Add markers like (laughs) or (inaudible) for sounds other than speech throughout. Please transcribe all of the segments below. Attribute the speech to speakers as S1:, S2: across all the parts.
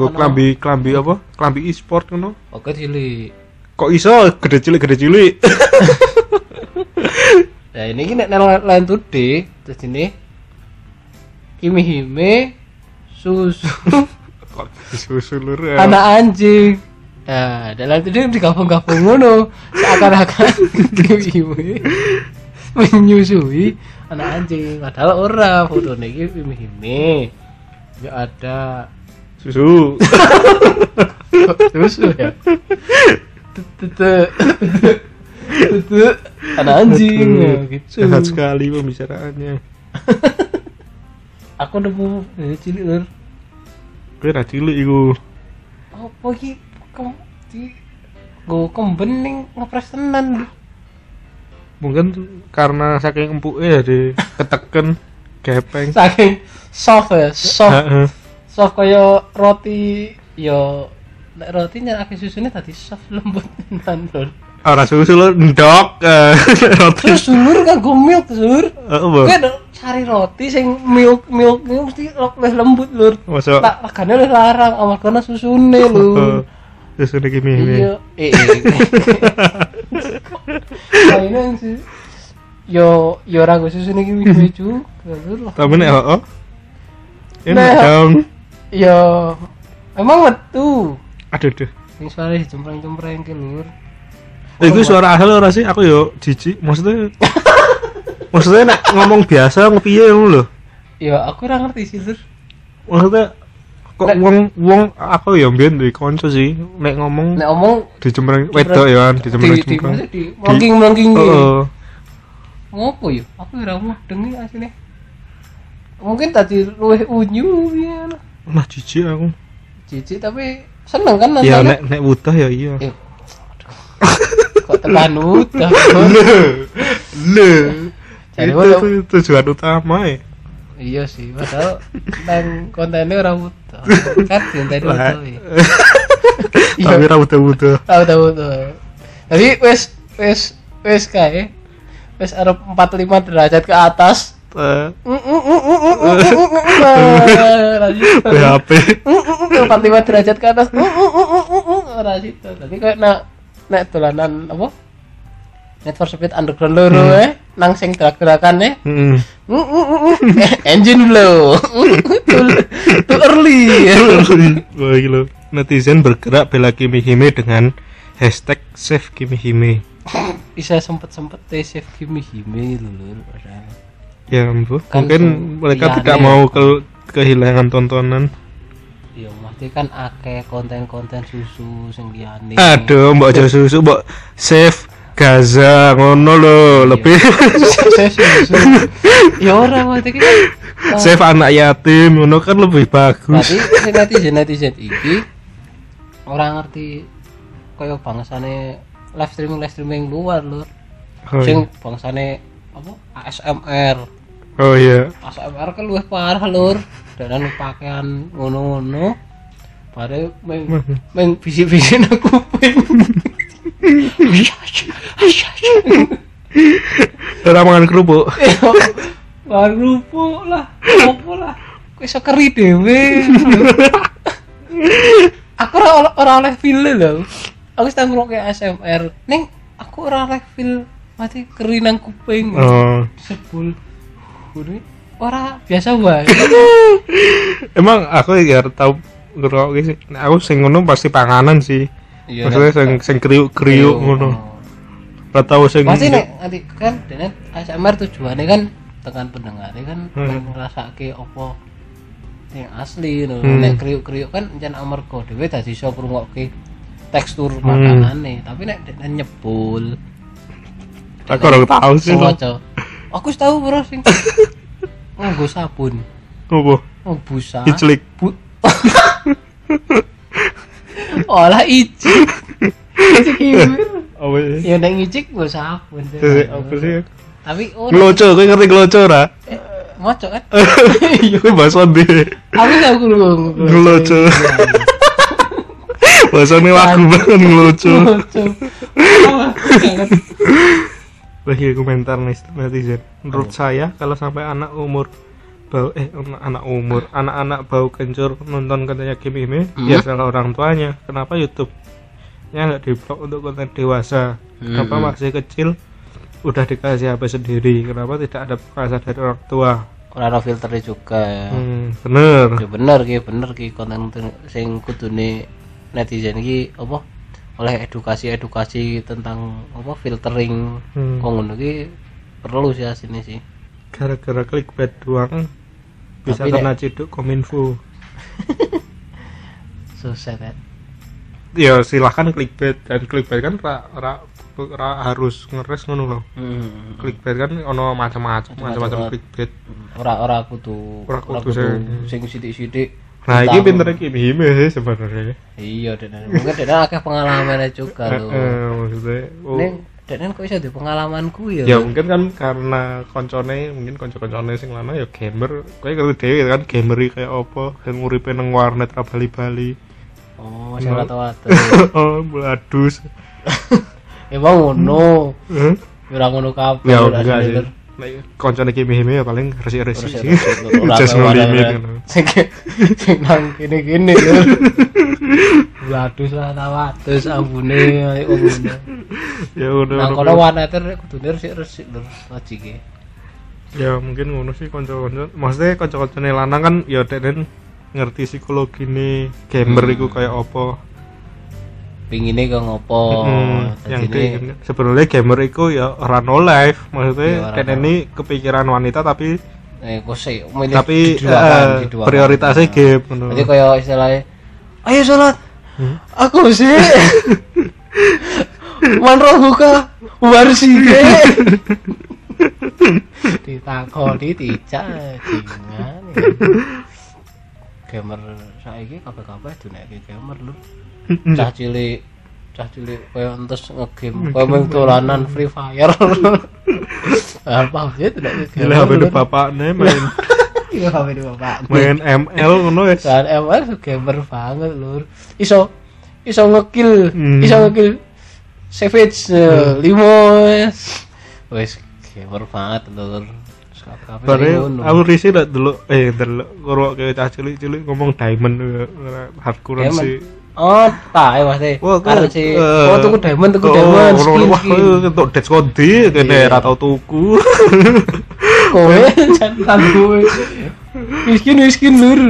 S1: nggo
S2: Ono.
S1: klambi klambi apa? Klambi e-sport ngono.
S2: Oke cilik.
S1: Kok iso gede cilik gede cilik? (laughs)
S2: Nah ini ki nek lain today terus ini Kimi Hime susu (laughs)
S1: disusul lur ya.
S2: anak anjing. Nah, dalam itu digabung-gabung ngono seakan-akan (laughs) Kimi Hime menyusui anak anjing padahal ora fotonya iki Kimi Hime. Ya ada
S1: Susu. (laughs)
S2: susu ya. Tete. Tete. Anak anjing ya, gitu.
S1: Sehat sekali pembicaraannya. (laughs)
S2: Aku nemu eh, cilik lur.
S1: Kowe ra cilik iku.
S2: apa iki kem di go kemben ning ngepres tenan
S1: Mungkin karena saking empuknya jadi (laughs) keteken gepeng.
S2: saking soft ya soft. Soft kaya roti yo nek roti nyerake susune tadi soft lembut tenan lur
S1: Ora susu lur ndok eh, (laughs) roti.
S2: terus dulur kanggo milk lur
S1: Heeh,
S2: kowe ada cari roti sing milk milk ini mesti lebih lembut lur
S1: Masuk.
S2: tak lebih larang amarga ana susune (laughs) lur
S1: Susu iki mi.
S2: iya eh eh (laughs) Kayaknya sih yo yo ora gue susu iki wis juga
S1: Tapi nek heeh. Enak
S2: Nek-
S1: dong.
S2: Yo emang metu
S1: Aduh duh.
S2: sing suara cempreng-cempreng ke lur
S1: Eh, Itu suara asal ora sih? Aku yo jijik. Maksudnya (laughs) Maksudnya nek ngomong biasa ngepiye ngono lho.
S2: yo aku ora ngerti sih lur
S1: Maksudnya kok
S2: Nek-
S1: wong wong aku ya mbiyen duwe kanca sih nek ngomong
S2: nek omong
S1: dicempreng wedok ya kan
S2: di maksud di melengking melengking
S1: Heeh.
S2: ngopo yo aku ora mau dengi asline mungkin tadi luwih unyu ya
S1: Nah jijik aku.
S2: cici tapi seneng kan
S1: Ya
S2: nontonnya
S1: nek nek wudah ya iya.
S2: Eh, kok tekan udah
S1: Le.
S2: Jadi
S1: Itu tujuan utama ya.
S2: iya sih padahal nang kontennya ora butuh kan
S1: Lah.
S2: butuh ya (laughs)
S1: Tapi ra wudah-wudah.
S2: tahu tahu tuh jadi wes wes wes kae wes arep 45 derajat ke atas
S1: Eh,
S2: Lanjut.
S1: PHP.
S2: 45 derajat ke atas ora situ tapi kayak nak nek dolanan apa Net for Speed Underground loro eh nang sing gerak-gerakan eh engine blow too, early
S1: Wah gila. Netizen bergerak bela Kimi Hime dengan hashtag save Kimi Hime.
S2: bisa sempet-sempet save Kimi Hime lho lho
S1: Ya Bu,
S2: Kan
S1: mungkin mereka
S2: liyane
S1: tidak
S2: ya.
S1: mau ke- kehilangan tontonan.
S2: ya mesti kan akeh konten-konten susu sing liyane
S1: Aduh, mbok aja susu, mbok save Gaza ngono lho, lebih
S2: saya susu ya ora mesti kan eh,
S1: save anak yatim ngono kan lebih bagus.
S2: si netizen netizen iki orang ngerti kaya bangsane live streaming live streaming luar lho
S1: Oh,
S2: sing
S1: iya.
S2: bangsane apa ASMR
S1: oh iya.
S2: ASMR kan luwih parah lur dan pakaian ngono-ngono pare meng meng bisi-bisi nang kuping
S1: Ora mangan kerupuk.
S2: Wah, rupuk lah, apa lah. Kok iso keri dhewe. aku ora ora- oleh feel lho. Aku wis tau ngrungokne ASMR. Ning aku ora oleh feel mati keri nang kuping.
S1: Oh.
S2: Sebul. Kuwi ora biasa wae. (laughs)
S1: Emang aku ya tahu ngerokok sih. Nah, aku sing ngono pasti panganan sih.
S2: Iya,
S1: Maksudnya sing sing kriuk-kriuk ngono. Ora tau sing
S2: Pasti nek nanti kan dene ASMR tujuannya kan tekan pendengarnya kan
S1: Hmm.
S2: ngrasake apa yang asli no.
S1: Hmm.
S2: Nek kriuk-kriuk kan jan amarga dhewe dadi iso ngrungokke tekstur
S1: Hmm.
S2: makanane, tapi nek dene nyebul
S1: aku ora tahu sih.
S2: maca. Aku tau bro sing (laughs) nganggo sabun,
S1: Apa?
S2: oh busa.
S1: Iclik.
S2: Bu (laughs) Olah icik. Icik.
S1: Apa?
S2: Ya nek ngicik nggo sabun.
S1: Eh, Apa sih?
S2: Tapi oh
S1: Ngeloco, kowe ngerti ngeloco ora?
S2: Moco kan? (laughs)
S1: Kowe bahasa ndi?
S2: Aku gak.
S1: Ngeloco. Bahasa ini lagu banget ngeloco. Lagi komentar nih netizen. Menurut saya kalau sampai anak umur bau eh anak, umur anak-anak bau kencur nonton kontennya game ini
S2: Hmm.
S1: ya salah orang tuanya. Kenapa YouTube nya nggak diblok untuk konten dewasa? Kenapa
S2: Hmm.
S1: masih kecil udah dikasih HP sendiri? Kenapa tidak ada pengawasan dari orang tua?
S2: Ora ada filternya juga
S1: hmm, bener.
S2: Ya bener ki bener ki. Konten konten sing kudune netizen ki apa oleh edukasi edukasi tentang apa filtering.
S1: Hmm.
S2: kok ngono ki perlu sih asine sih.
S1: Gara-gara clickbait doang bisa
S2: Tapi
S1: kena ciduk kominfo. (laughs)
S2: Susah kan
S1: ya silahkan clickbait. Dan clickbait kan ra, ra, ra harus ngeres ngono loh
S2: hmm.
S1: clickbait kan ono macam-macam
S2: Macam-macam.
S1: clickbait.
S2: Ora ora kudu
S1: Ora kudu sing-
S2: sing sithik-sithik
S1: nah ini pinternya Kim Hime sih sebenarnya.
S2: Iya dan mungkin dan akeh pengalamannya juga loh
S1: eh, maksudnya oh,
S2: Neng, dan kok bisa di pengalamanku ya?
S1: Ya mungkin kan karena koncone mungkin konco-koncone sing lana ya gamer. Kowe ngerti dhewe kan gamer kayak apa dan nguripe nang warnet ra bali-bali.
S2: Oh sing rata-rata (laughs)
S1: oh bladus
S2: emang (laughs) ngono.
S1: Eh?
S2: ora ngono kabeh
S1: ya enggak sih
S2: bener.
S1: Nek koncone Kim Hime ya paling
S2: ya,
S1: sih
S2: ya,
S1: just no limit ngono.
S2: sing sing nang kene-kene lho Waduh lah tawatus ambune ayo ngono.
S1: ya udah
S2: Nang kono
S1: udah.
S2: warnete kudune resik-resik lho wajike.
S1: ya mungkin ngono sih konco-konco maksudnya konco-koncone lanang kan ya denen ngerti psikologi nih gamer
S2: Hmm.
S1: iku kayak apa
S2: Pingine kok ngopo?
S1: Hmm, yang kayak sebenarnya gamer itu ya ora no life
S2: Ya,
S1: maksudnya kayak
S2: no.
S1: ini kepikiran wanita tapi
S2: eh sih milih
S1: tapi
S2: diduakan, diduakan.
S1: prioritasnya
S2: Nah.
S1: game.
S2: Jadi kayak istilahnya ayo sholat
S1: Hmm?
S2: aku sih (laughs) manroh buka warsi (laughs) ditakoni dijak (laughs) gamer saiki kabeh-kabeh duneke gamer lho cah cilik cah cilik kaya entes ngegame. Kaya main dolanan free fire. (laughs) Apa sih duneke
S1: Gila HP di bapaknya main (laughs)
S2: iya HP di bapak
S1: main ML ngono ya
S2: dan ML gamer banget lur. Iso iso ngekill
S1: Hmm.
S2: iso ngekill savage uh, limo wes gamer banget lur. Kabeh
S1: Bare
S2: ngono.
S1: aku risi lah dulu eh dulu karo kayak cah cilik-cilik ngomong diamond eh, hardcore sih
S2: oh tak ya pasti
S1: Wah,
S2: karena si
S1: eh,
S2: oh tuku diamond tuku
S1: oh,
S2: diamond
S1: ngono,
S2: skin
S1: wah,
S2: skin.
S1: eh, untuk Dead Scondi kene
S2: Iya.
S1: ra tau tuku. (laughs)
S2: Kowe jangan kowe. Miskin miskin lur.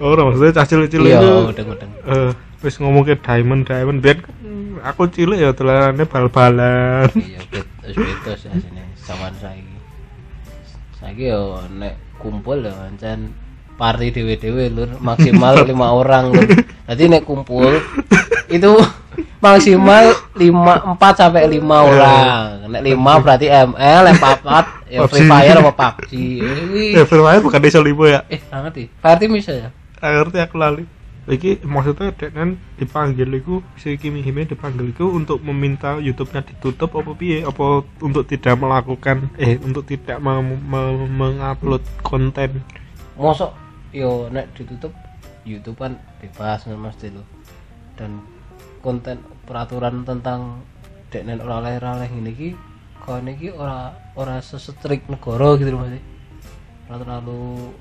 S1: Ora maksudnya cah cilik-cilik
S2: iya udah
S1: eh wis ngomong ke diamond diamond. Biar aku cilik ya dolanane bal-balan.
S2: Iya wis beda sih asine zaman saiki. Saiki yo nek kumpul ya pancen party dewe-dewe lur. Maksimal (laughs) lima orang lur. Jadi nek kumpul itu maksimal lima empat sampai lima orang. Nek lima berarti ML yang papat ya Free. Fire apa PUBG eh,
S1: ya Free Fire bukan iso limo ya?
S2: Eh ngerti. Team bisa ya?
S1: Ngerti aku lali. Iki maksudnya Deknen dipanggil iku si Kimi Hime dipanggil iku untuk meminta YouTube-nya ditutup apa piye? Apa untuk tidak melakukan eh untuk tidak mengupload konten?
S2: Mosok yo nek ditutup YouTube kan bebas mesti lo dan konten peraturan tentang dek nen ora oleh ora oleh ngene iki kau iki ora ora sesetrik negara gitu loh masih ora terlalu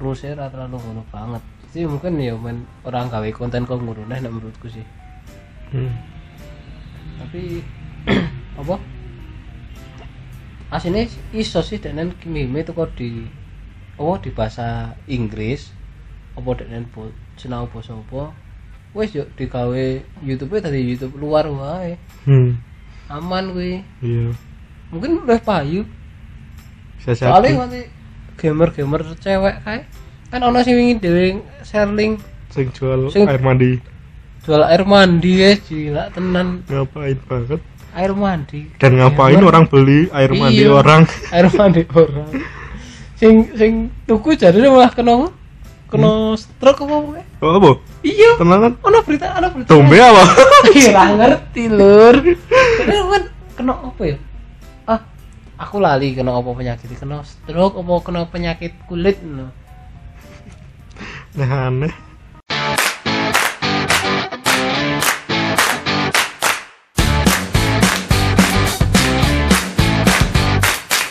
S2: rusnya ora terlalu ngono banget. Jadi mungkin ya men orang gawe konten kok ngono nek menurutku sih.
S1: Hmm.
S2: tapi (clears throat) apa? Aslinya iso sih dan kimime itu kok di apa di bahasa Inggris apa dan bo sinau basa apa? Wes yuk digawe YouTube tadi YouTube luar wae.
S1: Hmm.
S2: aman kuwi.
S1: Iya.
S2: Mungkin udah payu. Soalnya nanti gamer-gamer cewek kae kan ono sing wingi dhewe share link
S1: sing jual
S2: Sing-
S1: air mandi.
S2: jual air mandi ya gila tenan.
S1: Ngapain banget?
S2: Air mandi.
S1: Dan ngapain
S2: Gamer.
S1: orang beli air mandi
S2: Iya.
S1: orang?
S2: Air mandi orang. (laughs) Sing sing tuku jadi malah kena kena stroke apa pokoknya?
S1: Oh apa?
S2: Iya.
S1: Kan?
S2: Ono berita ono berita.
S1: Tumbe apa? (laughs)
S2: Iya ngerti lur. (laughs) Kena kan kena apa ya? Ah aku lali kena apa penyakit? Kena stroke apa kena penyakit kulit no.
S1: nah aneh